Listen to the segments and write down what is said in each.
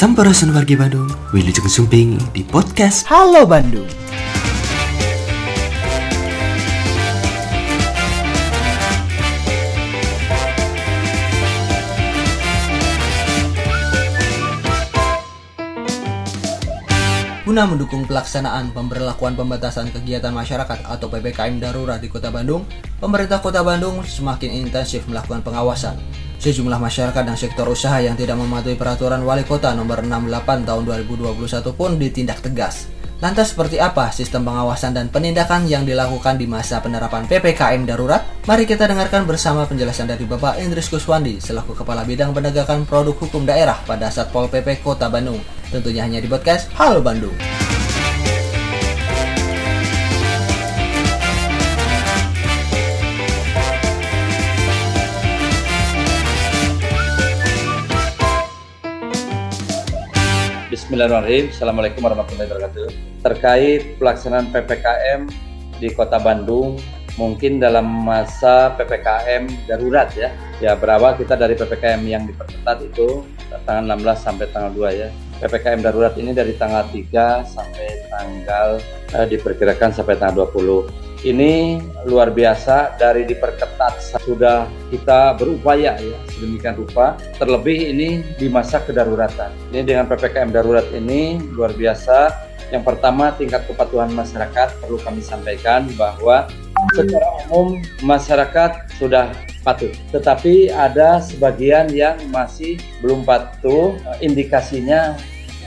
Sampurasun wargi Bandung, Wilujeng Sumping di podcast Halo Bandung. Guna mendukung pelaksanaan pemberlakuan pembatasan kegiatan masyarakat atau PPKM darurat di Kota Bandung, pemerintah Kota Bandung semakin intensif melakukan pengawasan. Sejumlah masyarakat dan sektor usaha yang tidak mematuhi peraturan Wali Kota nomor 68 tahun 2021 pun ditindak tegas. Lantas seperti apa sistem pengawasan dan penindakan yang dilakukan di masa penerapan PPKM darurat? Mari kita dengarkan bersama penjelasan dari Bapak Indris Kuswandi selaku Kepala Bidang Penegakan Produk Hukum Daerah pada Satpol PP Kota Bandung. Tentunya hanya di podcast Halo Bandung. Bismillahirrahmanirrahim. Assalamualaikum warahmatullahi wabarakatuh. Terkait pelaksanaan PPKM di Kota Bandung, mungkin dalam masa PPKM darurat ya. Ya berawal kita dari PPKM yang diperketat itu tanggal 16 sampai tanggal 2 ya. PPKM darurat ini dari tanggal 3 sampai tanggal eh, diperkirakan sampai tanggal 20 ini luar biasa dari diperketat. Sudah kita berupaya ya sedemikian rupa. Terlebih ini di masa kedaruratan. Ini dengan PPKM darurat ini luar biasa. Yang pertama tingkat kepatuhan masyarakat perlu kami sampaikan bahwa secara umum masyarakat sudah patuh. Tetapi ada sebagian yang masih belum patuh indikasinya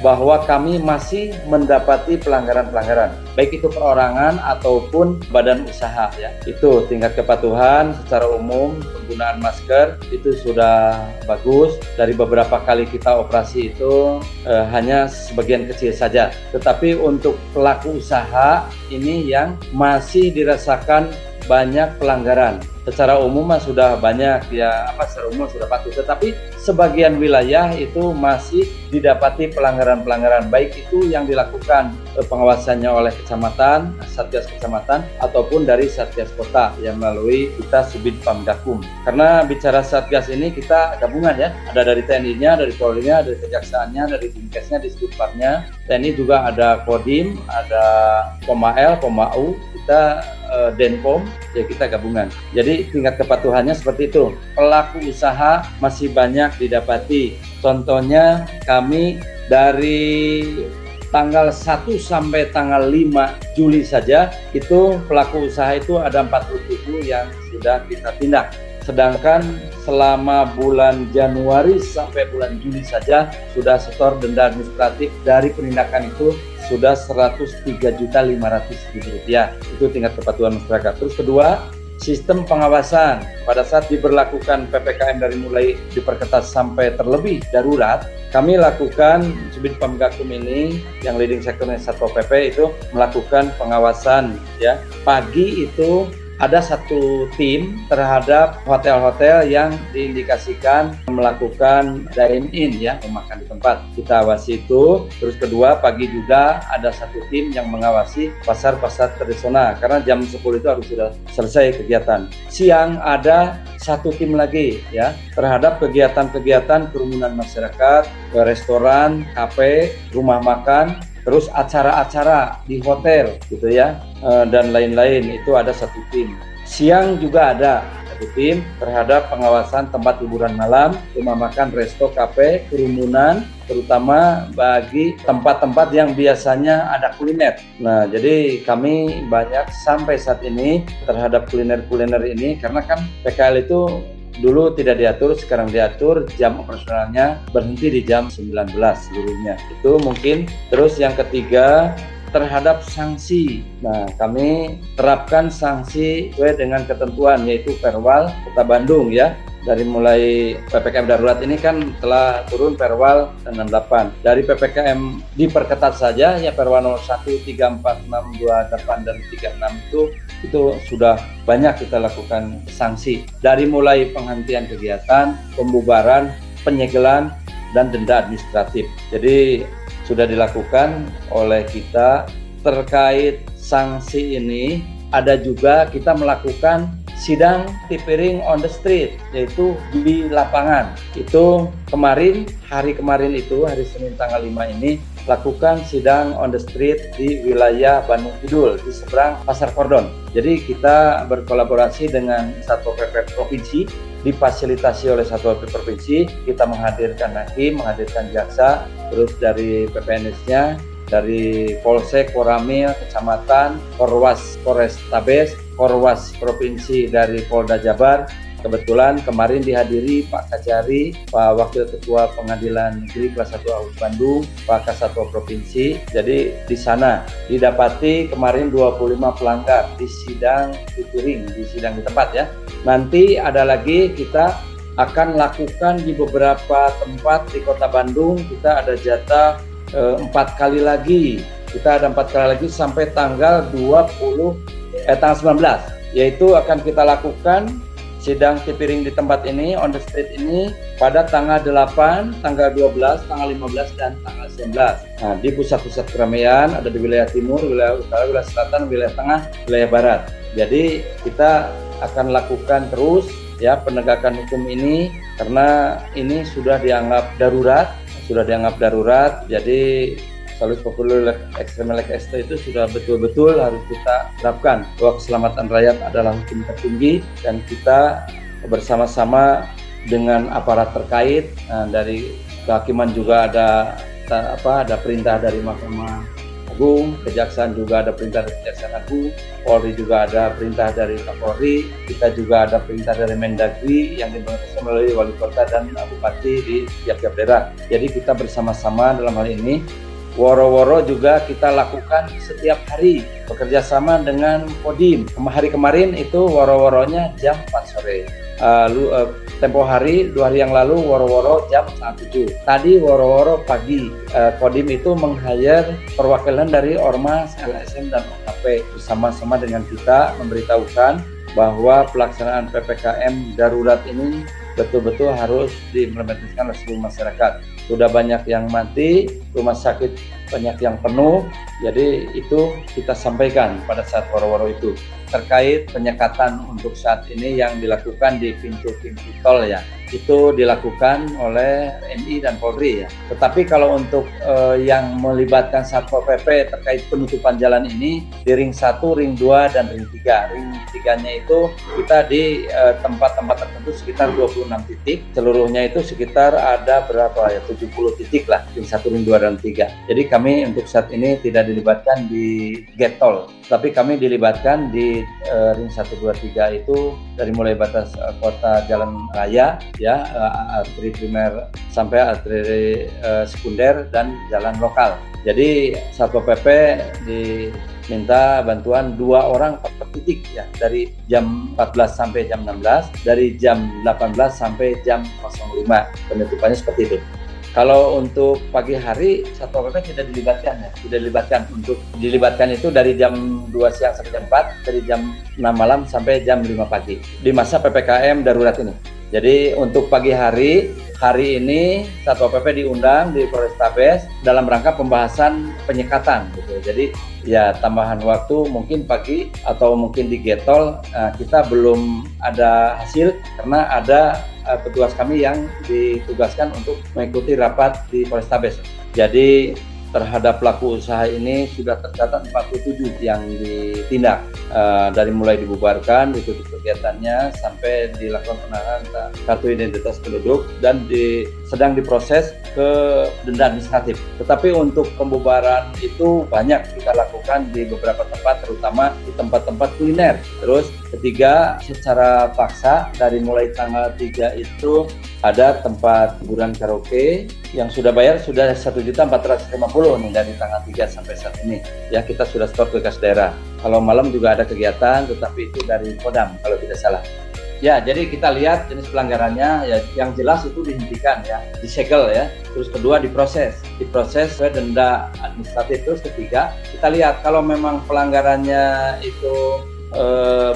bahwa kami masih mendapati pelanggaran-pelanggaran, baik itu perorangan ataupun badan usaha ya. Itu tingkat kepatuhan secara umum penggunaan masker itu sudah bagus. Dari beberapa kali kita operasi itu eh, hanya sebagian kecil saja. Tetapi untuk pelaku usaha ini yang masih dirasakan banyak pelanggaran secara umum sudah banyak ya apa secara umum sudah patuh tetapi sebagian wilayah itu masih didapati pelanggaran-pelanggaran baik itu yang dilakukan eh, pengawasannya oleh kecamatan, satgas kecamatan ataupun dari satgas kota yang melalui kita subid pamdakum. Karena bicara satgas ini kita gabungan ya, ada dari TNI-nya, dari Polri-nya, dari kejaksaannya, dari Dinkesnya, di Stupatnya. TNI juga ada Kodim, ada Pomael, Pomau, kita uh, Denpom, ya kita gabungan. Jadi tingkat kepatuhannya seperti itu. Pelaku usaha masih banyak didapati. Contohnya kami dari tanggal 1 sampai tanggal 5 Juli saja itu pelaku usaha itu ada 47 yang sudah kita tindak. Sedangkan selama bulan Januari sampai bulan Juli saja sudah setor denda administratif dari penindakan itu sudah 103 juta 500 ribu rupiah. Itu tingkat kepatuhan masyarakat. Terus kedua, sistem pengawasan pada saat diberlakukan PPKM dari mulai diperketat sampai terlebih darurat kami lakukan Subit Pemgakum ini yang leading sektornya Satpol PP itu melakukan pengawasan ya. Pagi itu ada satu tim terhadap hotel-hotel yang diindikasikan melakukan dine-in ya, memakan di tempat. Kita awasi itu. Terus kedua, pagi juga ada satu tim yang mengawasi pasar-pasar tradisional karena jam 10 itu harus sudah selesai kegiatan. Siang ada satu tim lagi ya terhadap kegiatan-kegiatan kerumunan masyarakat, restoran, kafe, rumah makan, terus acara-acara di hotel gitu ya. Eh, dan lain-lain itu ada satu tim. Siang juga ada satu tim terhadap pengawasan tempat hiburan malam rumah makan resto kafe kerumunan terutama bagi tempat-tempat yang biasanya ada kuliner. Nah jadi kami banyak sampai saat ini terhadap kuliner-kuliner ini karena kan PKL itu dulu tidak diatur, sekarang diatur jam operasionalnya berhenti di jam 19 seluruhnya. Itu mungkin. Terus yang ketiga terhadap sanksi. Nah, kami terapkan sanksi sesuai dengan ketentuan yaitu Perwal Kota Bandung ya dari mulai PPKM darurat ini kan telah turun Perwal 68. Dari PPKM diperketat saja ya Perwal nomor 1, 3, 4, 6, 2, 8 dan 36 itu itu sudah banyak kita lakukan sanksi. Dari mulai penghentian kegiatan, pembubaran, penyegelan dan denda administratif. Jadi sudah dilakukan oleh kita terkait sanksi ini ada juga kita melakukan sidang tipiring on the street yaitu di lapangan. Itu kemarin hari kemarin itu hari Senin tanggal 5 ini lakukan sidang on the street di wilayah Bandung Kidul di seberang Pasar Kordon. Jadi kita berkolaborasi dengan Satpol PP Provinsi difasilitasi oleh Satpol PP Provinsi, kita menghadirkan hakim, menghadirkan jaksa, terus dari PPNS-nya, dari Polsek, Koramil, Kecamatan, Korwas, Tabes, Korwas Provinsi dari Polda Jabar, Kebetulan kemarin dihadiri Pak Kajari, Pak Wakil Ketua Pengadilan Negeri Kelas 1 Aus Bandung, Pak Kasatwa Provinsi. Jadi di sana didapati kemarin 25 pelanggar di sidang di di sidang di tempat ya. Nanti ada lagi kita akan lakukan di beberapa tempat di Kota Bandung. Kita ada jatah eh, empat kali lagi. Kita ada empat kali lagi sampai tanggal 20 eh tanggal 19 yaitu akan kita lakukan sidang Cipiring di tempat ini on the street ini pada tanggal 8, tanggal 12, tanggal 15 dan tanggal 19. Nah, di pusat-pusat keramaian ada di wilayah timur, wilayah utara, wilayah selatan, wilayah tengah, wilayah barat. Jadi kita akan lakukan terus ya penegakan hukum ini karena ini sudah dianggap darurat, sudah dianggap darurat. Jadi Salus Populer Ekstrem Ekstro itu sudah betul-betul harus kita terapkan bahwa keselamatan rakyat adalah hukum tertinggi dan kita bersama-sama dengan aparat terkait nah, dari kehakiman juga ada apa ada perintah dari Mahkamah Agung, Kejaksaan juga ada perintah dari Kejaksaan Agung, Polri juga ada perintah dari Kapolri, kita juga ada perintah dari Mendagri yang dibangun melalui wali kota dan bupati di tiap-tiap daerah. Jadi kita bersama-sama dalam hal ini Woro-woro juga kita lakukan setiap hari bekerja sama dengan Kodim. Hari kemarin itu woro-woronya jam 4 sore. Uh, uh, tempo hari dua hari yang lalu woro-woro jam 7. Tadi woro-woro pagi uh, Kodim itu meng-hire perwakilan dari Ormas, LSM dan OKP bersama-sama dengan kita memberitahukan bahwa pelaksanaan PPKM darurat ini betul-betul harus diimplementasikan oleh seluruh masyarakat sudah banyak yang mati, rumah sakit banyak yang penuh, jadi itu kita sampaikan pada saat waro-waro itu terkait penyekatan untuk saat ini yang dilakukan di pintu-pintu tol ya itu dilakukan oleh TNI dan Polri ya. Tetapi kalau untuk uh, yang melibatkan Satpol PP terkait penutupan jalan ini di ring 1, ring 2 dan ring 3. Ring 3-nya itu kita di eh, tempat-tempat uh, tertentu sekitar 26 titik. Seluruhnya itu sekitar ada berapa ya 70 titik lah ring 1, ring 2 dan 3. Jadi kami untuk saat ini tidak dilibatkan di gate tol, tapi kami dilibatkan di uh, ring 1 2 3 itu dari mulai batas uh, kota jalan raya ya uh, arteri primer sampai arteri uh, sekunder dan jalan lokal. Jadi Satpol PP diminta bantuan dua orang per titik ya dari jam 14 sampai jam 16, dari jam 18 sampai jam 05. Penutupannya seperti itu. Kalau untuk pagi hari Satpol PP tidak dilibatkan ya, tidak dilibatkan untuk dilibatkan itu dari jam 2 siang sampai jam 4, dari jam 6 malam sampai jam 5 pagi di masa PPKM darurat ini. Jadi untuk pagi hari, hari ini Satpol PP diundang di Polrestabes dalam rangka pembahasan penyekatan gitu. Jadi ya tambahan waktu mungkin pagi atau mungkin di Getol uh, kita belum ada hasil karena ada uh, petugas kami yang ditugaskan untuk mengikuti rapat di Polrestabes. Jadi terhadap pelaku usaha ini sudah tercatat 47 yang ditindak uh, dari mulai dibubarkan, ditutup kegiatannya sampai dilakukan penahanan kartu identitas penduduk dan di, sedang diproses ke denda administratif. Tetapi untuk pembubaran itu banyak kita lakukan di beberapa tempat terutama di tempat-tempat kuliner. Terus ketiga secara paksa dari mulai tanggal 3 itu ada tempat hiburan karaoke yang sudah bayar sudah satu juta empat ratus lima puluh nih dari tanggal 3 sampai saat ini. Ya kita sudah store ke kas daerah. Kalau malam juga ada kegiatan tetapi itu dari Kodam kalau tidak salah. Ya jadi kita lihat jenis pelanggarannya. Ya yang jelas itu dihentikan ya. Disegel ya. Terus kedua diproses. Diproses sesuai denda administratif. Terus ketiga kita lihat kalau memang pelanggarannya itu e,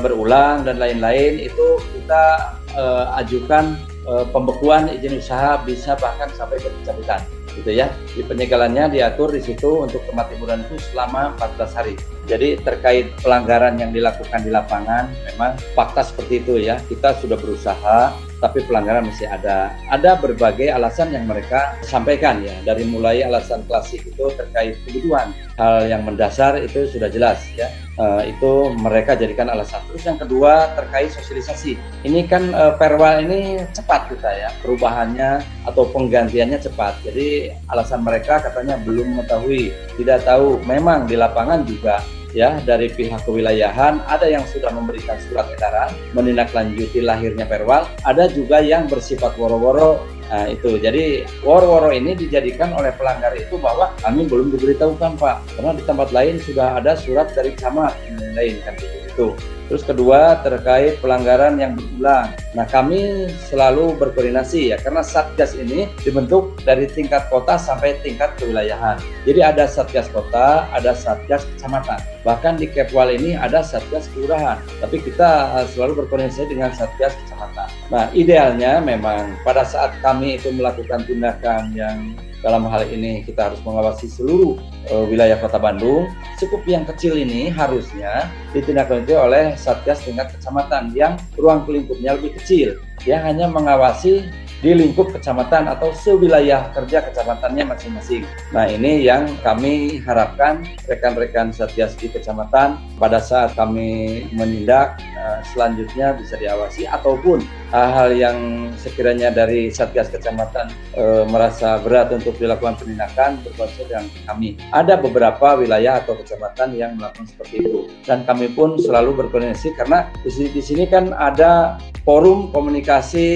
berulang dan lain-lain itu kita e, ajukan uh, pembekuan izin usaha bisa bahkan sampai ke pencabutan. gitu ya. Di penyegalannya diatur di situ untuk tempat hiburan itu selama 14 hari. Jadi terkait pelanggaran yang dilakukan di lapangan, memang fakta seperti itu ya. Kita sudah berusaha tapi pelanggaran masih ada. Ada berbagai alasan yang mereka sampaikan ya, dari mulai alasan klasik itu terkait kebutuhan. Hal yang mendasar itu sudah jelas ya. Uh, itu mereka jadikan alasan. Terus yang kedua terkait sosialisasi. Ini kan uh, perwa ini cepat kita ya, perubahannya atau penggantiannya cepat. Jadi alasan mereka katanya belum mengetahui, tidak tahu. Memang di lapangan juga ya dari pihak kewilayahan. Ada yang sudah memberikan surat edaran menindaklanjuti lahirnya perwal. Ada juga yang bersifat woro-woro. Nah itu, jadi woro-woro ini dijadikan oleh pelanggar itu bahwa kami belum diberitahukan Pak, karena di tempat lain sudah ada surat dari camat lain kan itu. Terus kedua terkait pelanggaran yang berulang. Nah kami selalu berkoordinasi ya karena satgas ini dibentuk dari tingkat kota sampai tingkat kewilayahan. Jadi ada satgas kota, ada satgas kecamatan. Bahkan di Kepwal ini ada satgas kelurahan. Tapi kita eh, selalu berkoordinasi dengan satgas kecamatan. Nah idealnya memang pada saat kami itu melakukan tindakan yang dalam hal ini kita harus mengawasi seluruh uh, wilayah Kota Bandung. Cukup yang kecil ini harusnya ditindaklanjuti oleh Satgas tingkat kecamatan yang ruang lingkupnya lebih kecil. Dia hanya mengawasi di lingkup kecamatan atau sewilayah kerja kecamatannya masing-masing. Nah ini yang kami harapkan rekan-rekan Satgas di kecamatan pada saat kami menindak uh, selanjutnya bisa diawasi ataupun hal-hal yang sekiranya dari Satgas Kecamatan uh, merasa berat untuk dilakukan penindakan berkoordinasi dengan kami. Ada beberapa wilayah atau kecamatan yang melakukan seperti itu dan kami pun selalu berkoordinasi karena di sini, di sini kan ada forum komunikasi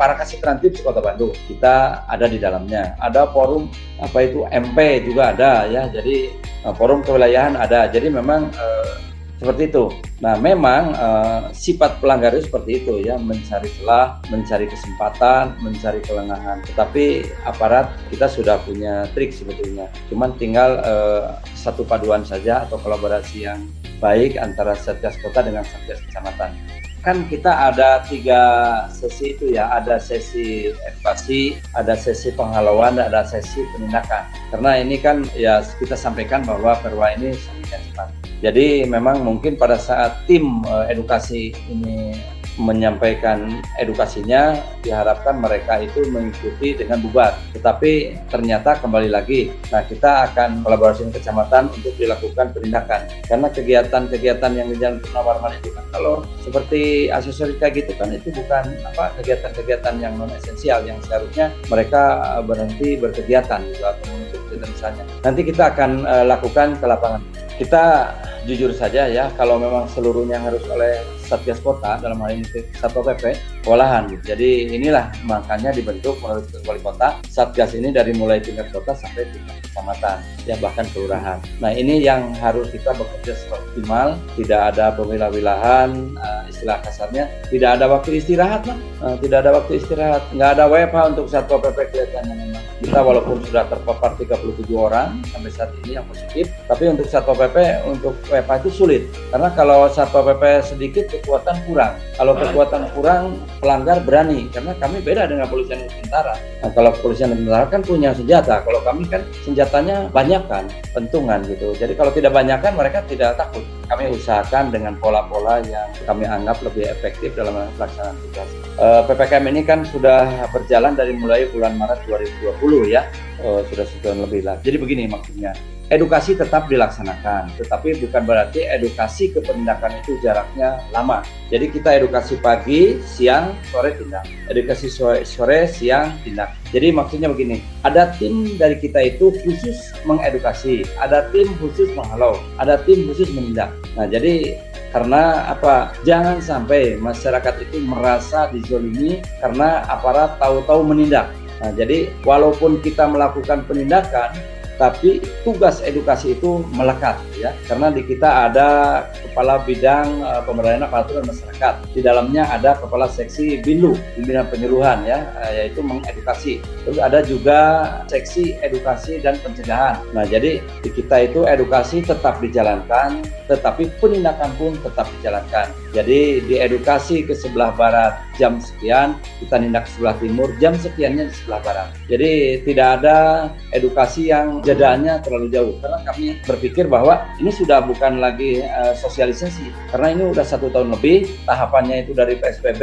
para kasih transit Kota Bandung. Kita ada di dalamnya. Ada forum apa itu MP juga ada ya. Jadi uh, forum kewilayahan ada. Jadi memang uh, seperti itu. Nah, memang uh, sifat pelanggar itu seperti itu ya, mencari celah, mencari kesempatan, mencari kelengahan. Tetapi aparat kita sudah punya trik sebetulnya. Cuman tinggal uh, satu paduan saja atau kolaborasi yang baik antara Satgas Kota dengan Satgas Kecamatan kan kita ada tiga sesi itu ya, ada sesi edukasi, ada sesi penghalauan, ada sesi penindakan. Karena ini kan ya kita sampaikan bahwa perwa ini sangat cepat. Jadi memang mungkin pada saat tim uh, edukasi ini menyampaikan edukasinya diharapkan mereka itu mengikuti dengan bubar. Tetapi ternyata kembali lagi nah kita akan kolaborasi dengan kecamatan untuk dilakukan penindakan. Karena kegiatan-kegiatan yang dijalankan Purnawarman itu kan kalau seperti aksesoris kayak gitu kan itu bukan apa kegiatan-kegiatan yang non esensial yang seharusnya mereka berhenti berkegiatan gitu atau menutup misalnya. Nanti kita akan uh, lakukan ke lapangan. Kita jujur saja ya kalau memang seluruhnya harus oleh Satgas Kota dalam hal ini Satpol PP kewalahan gitu. Jadi inilah makanya dibentuk melalui wali kota Satgas ini dari mulai tingkat kota sampai tingkat kecamatan ya bahkan kelurahan. Nah ini yang harus kita bekerja optimal, tidak ada pemilah-wilahan uh, istilah kasarnya, tidak ada waktu istirahat lah, uh, tidak ada waktu istirahat, nggak ada WFH untuk Satpol PP kelihatannya memang. Kita walaupun sudah terpapar 37 orang sampai saat ini yang positif, tapi untuk Satpol PP untuk WFH itu sulit karena kalau Satpol PP sedikit kekuatan kurang. Kalau kekuatan kurang, pelanggar berani karena kami beda dengan polisian tentara. Nah, kalau polisian tentara kan punya senjata, kalau kami kan senjatanya banyak kan, pentungan gitu. Jadi kalau tidak banyak kan mereka tidak takut. Kami usahakan dengan pola-pola yang kami anggap lebih efektif dalam pelaksanaan tugas. Eh, PPKM ini kan sudah berjalan dari mulai bulan Maret 2020 ya, uh, sudah setahun lebih lah. Jadi begini maksudnya, edukasi tetap dilaksanakan, tetapi bukan berarti edukasi ke penindakan itu jaraknya lama. Jadi kita edukasi pagi, siang, sore tindak. Edukasi sore, sore siang, tindak. Jadi maksudnya begini, ada tim dari kita itu khusus mengedukasi, ada tim khusus menghalau, ada tim khusus menindak. Nah jadi karena apa? Jangan sampai masyarakat itu merasa dizolimi karena aparat tahu-tahu menindak. Nah, jadi walaupun kita melakukan penindakan, tapi tugas edukasi itu melekat ya. Karena di kita ada kepala bidang uh, pemberdayaan aparatur masyarakat. Di dalamnya ada kepala seksi binlu pimpinan penyuluhan ya uh, yaitu mengedukasi. Terus ada juga seksi edukasi dan pencegahan. Nah jadi di kita itu edukasi tetap dijalankan tetapi penindakan pun tetap dijalankan. Jadi di edukasi ke sebelah barat jam sekian kita nindak sebelah timur jam sekiannya di sebelah barat jadi tidak ada edukasi yang jadanya terlalu jauh karena kami berpikir bahwa ini sudah bukan lagi uh, sosialisasi karena ini udah satu tahun lebih tahapannya itu dari PSBB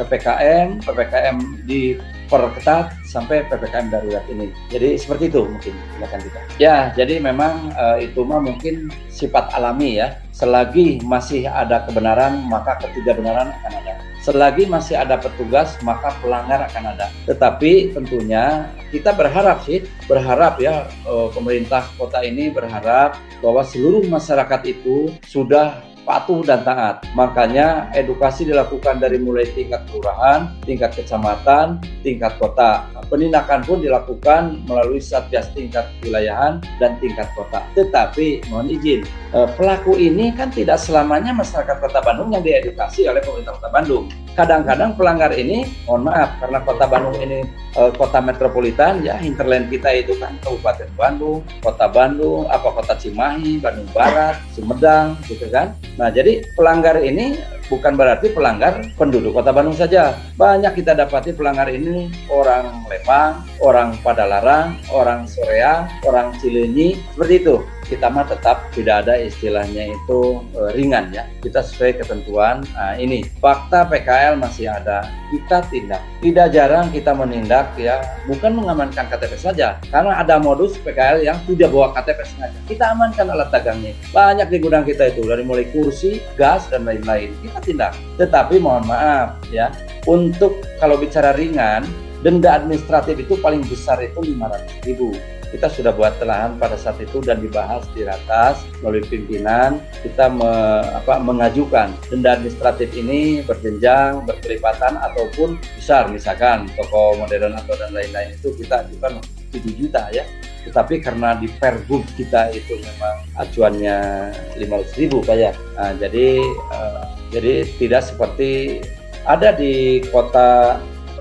PPKM PPKM di perketat sampai ppkm darurat ini. Jadi seperti itu mungkin silakan kita. Ya, jadi memang uh, itu mah mungkin sifat alami ya. Selagi masih ada kebenaran, maka ketidakbenaran akan ada. Selagi masih ada petugas, maka pelanggar akan ada. Tetapi tentunya kita berharap sih, berharap ya uh, pemerintah kota ini berharap bahwa seluruh masyarakat itu sudah patuh dan taat. Makanya edukasi dilakukan dari mulai tingkat kelurahan, tingkat kecamatan, tingkat kota. Penindakan pun dilakukan melalui satgas tingkat wilayahan dan tingkat kota. Tetapi mohon izin, eh, pelaku ini kan tidak selamanya masyarakat Kota Bandung yang diedukasi oleh pemerintah Kota Bandung. Kadang-kadang pelanggar ini, mohon maaf, karena Kota Bandung ini eh, kota metropolitan, ya hinterland kita itu kan Kabupaten Bandung, Kota Bandung, apa Kota Cimahi, Bandung Barat, Sumedang, gitu kan. Nah, jadi pelanggar ini bukan berarti pelanggar penduduk Kota Bandung saja. Banyak kita dapati pelanggar ini orang Lembang, orang Padalarang, orang Soreang, orang Cilenyi, seperti itu kita mah tetap tidak ada istilahnya itu e, ringan ya. Kita sesuai ketentuan. Nah, ini fakta PKL masih ada. Kita tindak. Tidak jarang kita menindak ya, bukan mengamankan KTP saja, karena ada modus PKL yang tidak bawa KTP sengaja. Kita amankan alat dagangnya. Banyak di gudang kita itu dari mulai kursi, gas dan lain-lain. Kita tindak. Tetapi mohon maaf ya, untuk kalau bicara ringan, denda administratif itu paling besar itu 500 ribu kita sudah buat telahan pada saat itu dan dibahas di ratas melalui pimpinan. Kita me, apa, mengajukan denda administratif ini berjenjang berkelipatan ataupun besar. Misalkan toko modern atau dan lain-lain itu kita ajukan 7 juta ya. Tetapi karena di pergub kita itu memang acuannya 500 ribu pak ya. Nah, jadi uh, jadi tidak seperti ada di kota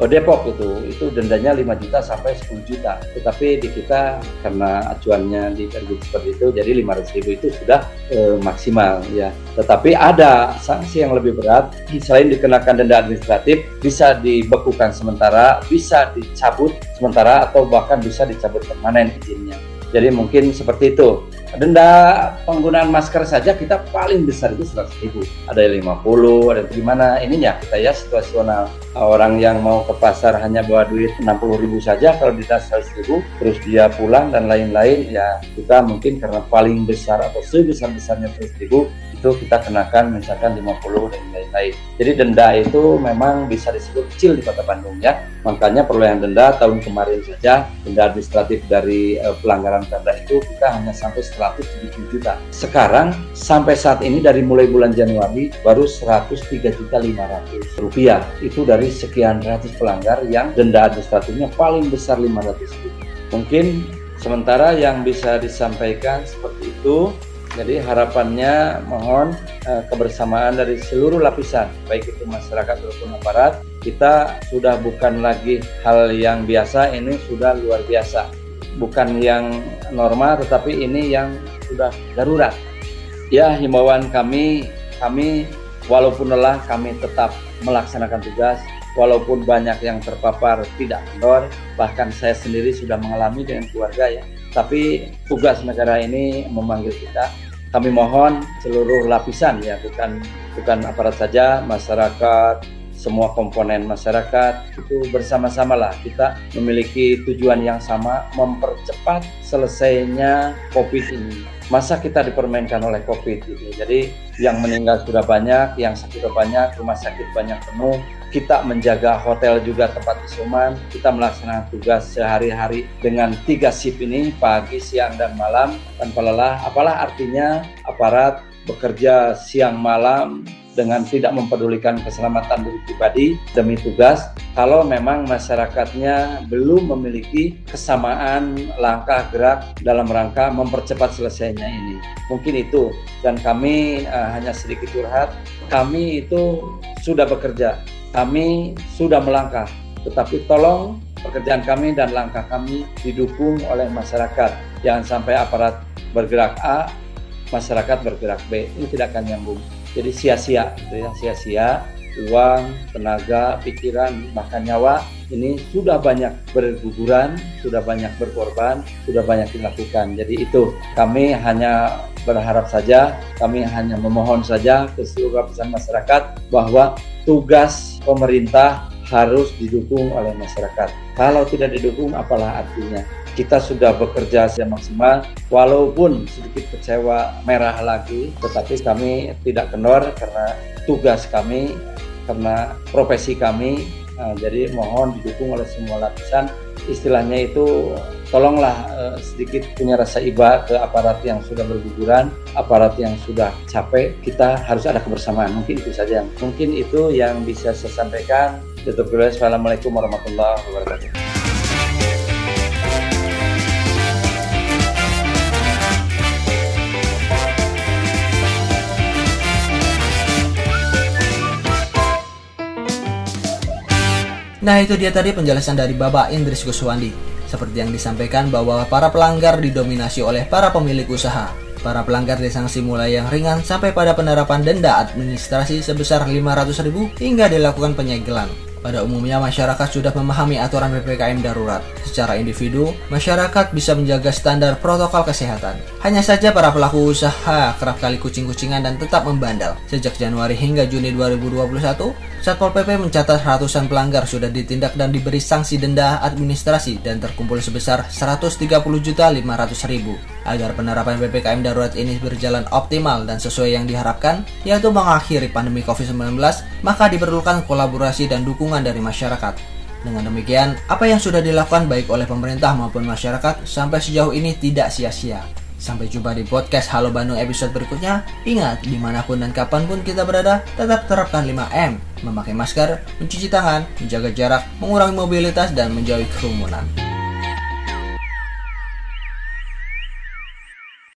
Depok itu itu dendanya 5 juta sampai 10 juta. Tetapi di kita karena acuannya di Pergub seperti itu jadi 500 ribu itu sudah eh, maksimal ya. Tetapi ada sanksi yang lebih berat. Selain dikenakan denda administratif bisa dibekukan sementara bisa dicabut sementara atau bahkan bisa dicabut permanen izinnya jadi mungkin seperti itu. Denda penggunaan masker saja kita paling besar itu 100 ribu. Ada yang 50, ada yang gimana ininya kita ya situasional. Orang yang mau ke pasar hanya bawa duit 60 ribu saja kalau denda 100 ribu, terus dia pulang dan lain-lain ya kita mungkin karena paling besar atau sebesar-besarnya 100 ribu itu kita kenakan misalkan 50 dan lain-lain. Jadi denda itu memang bisa disebut kecil di Kota Bandung ya. Makanya perlu yang denda tahun kemarin saja denda administratif dari uh, pelanggaran perda itu kita hanya sampai 170 juta. Sekarang sampai saat ini dari mulai bulan Januari baru 103 juta 500 rupiah. Itu dari sekian ratus pelanggar yang denda administratifnya paling besar 500 ribu. Mungkin sementara yang bisa disampaikan seperti itu jadi harapannya mohon uh, kebersamaan dari seluruh lapisan, baik itu masyarakat maupun aparat. Kita sudah bukan lagi hal yang biasa, ini sudah luar biasa. Bukan yang normal, tetapi ini yang sudah darurat. Ya, himbauan kami, kami walaupun lelah, kami tetap melaksanakan tugas. Walaupun banyak yang terpapar tidak kendor, bahkan saya sendiri sudah mengalami dengan keluarga ya tapi tugas negara ini memanggil kita. Kami mohon seluruh lapisan ya, bukan bukan aparat saja, masyarakat, semua komponen masyarakat itu bersama-sama lah kita memiliki tujuan yang sama mempercepat selesainya COVID ini. Masa kita dipermainkan oleh COVID gitu. Jadi yang meninggal sudah banyak, yang sakit sudah banyak, rumah sakit banyak penuh, kita menjaga hotel juga tempat isoman, kita melaksanakan tugas sehari-hari dengan tiga sip ini, pagi, siang, dan malam, tanpa lelah. Apalah artinya aparat bekerja siang malam dengan tidak mempedulikan keselamatan diri pribadi demi tugas. Kalau memang masyarakatnya belum memiliki kesamaan langkah gerak dalam rangka mempercepat selesainya ini. Mungkin itu. Dan kami uh, hanya sedikit curhat, kami itu sudah bekerja kami sudah melangkah, tetapi tolong pekerjaan kami dan langkah kami didukung oleh masyarakat. Jangan sampai aparat bergerak A, masyarakat bergerak B. Ini tidak akan nyambung. Jadi sia-sia, gitu ya, sia-sia. uang, tenaga, pikiran, bahkan nyawa ini sudah banyak berguguran, sudah banyak berkorban, sudah banyak dilakukan. Jadi itu kami hanya berharap saja, kami hanya memohon saja ke seluruh lapisan masyarakat bahwa tugas pemerintah harus didukung oleh masyarakat. Kalau tidak didukung, apalah artinya? kita sudah bekerja secara maksimal walaupun sedikit kecewa merah lagi tetapi kami tidak kendor karena tugas kami karena profesi kami nah, jadi mohon didukung oleh semua lapisan istilahnya itu tolonglah uh, sedikit punya rasa iba ke aparat yang sudah berguguran aparat yang sudah capek kita harus ada kebersamaan mungkin itu saja mungkin itu yang bisa saya sampaikan Tutup dulu. Assalamualaikum warahmatullahi wabarakatuh. Nah itu dia tadi penjelasan dari Bapak Indris Guswandi. Seperti yang disampaikan bahwa para pelanggar didominasi oleh para pemilik usaha. Para pelanggar disanksi mulai yang ringan sampai pada penerapan denda administrasi sebesar 500.000 hingga dilakukan penyegelan. Pada umumnya masyarakat sudah memahami aturan PPKM darurat. Secara individu, masyarakat bisa menjaga standar protokol kesehatan. Hanya saja para pelaku usaha kerap kali kucing-kucingan dan tetap membandel. Sejak Januari hingga Juni 2021, Satpol PP mencatat ratusan pelanggar sudah ditindak dan diberi sanksi denda administrasi dan terkumpul sebesar 130 juta 500 ribu. Agar penerapan PPKM darurat ini berjalan optimal dan sesuai yang diharapkan, yaitu mengakhiri pandemi COVID-19, maka diperlukan kolaborasi dan dukungan dari masyarakat. Dengan demikian, apa yang sudah dilakukan baik oleh pemerintah maupun masyarakat sampai sejauh ini tidak sia-sia. Sampai jumpa di podcast Halo Bandung episode berikutnya. Ingat, di mana pun dan kapan pun kita berada, tetap terapkan 5M. Memakai masker, mencuci tangan, menjaga jarak, mengurangi mobilitas, dan menjauhi kerumunan.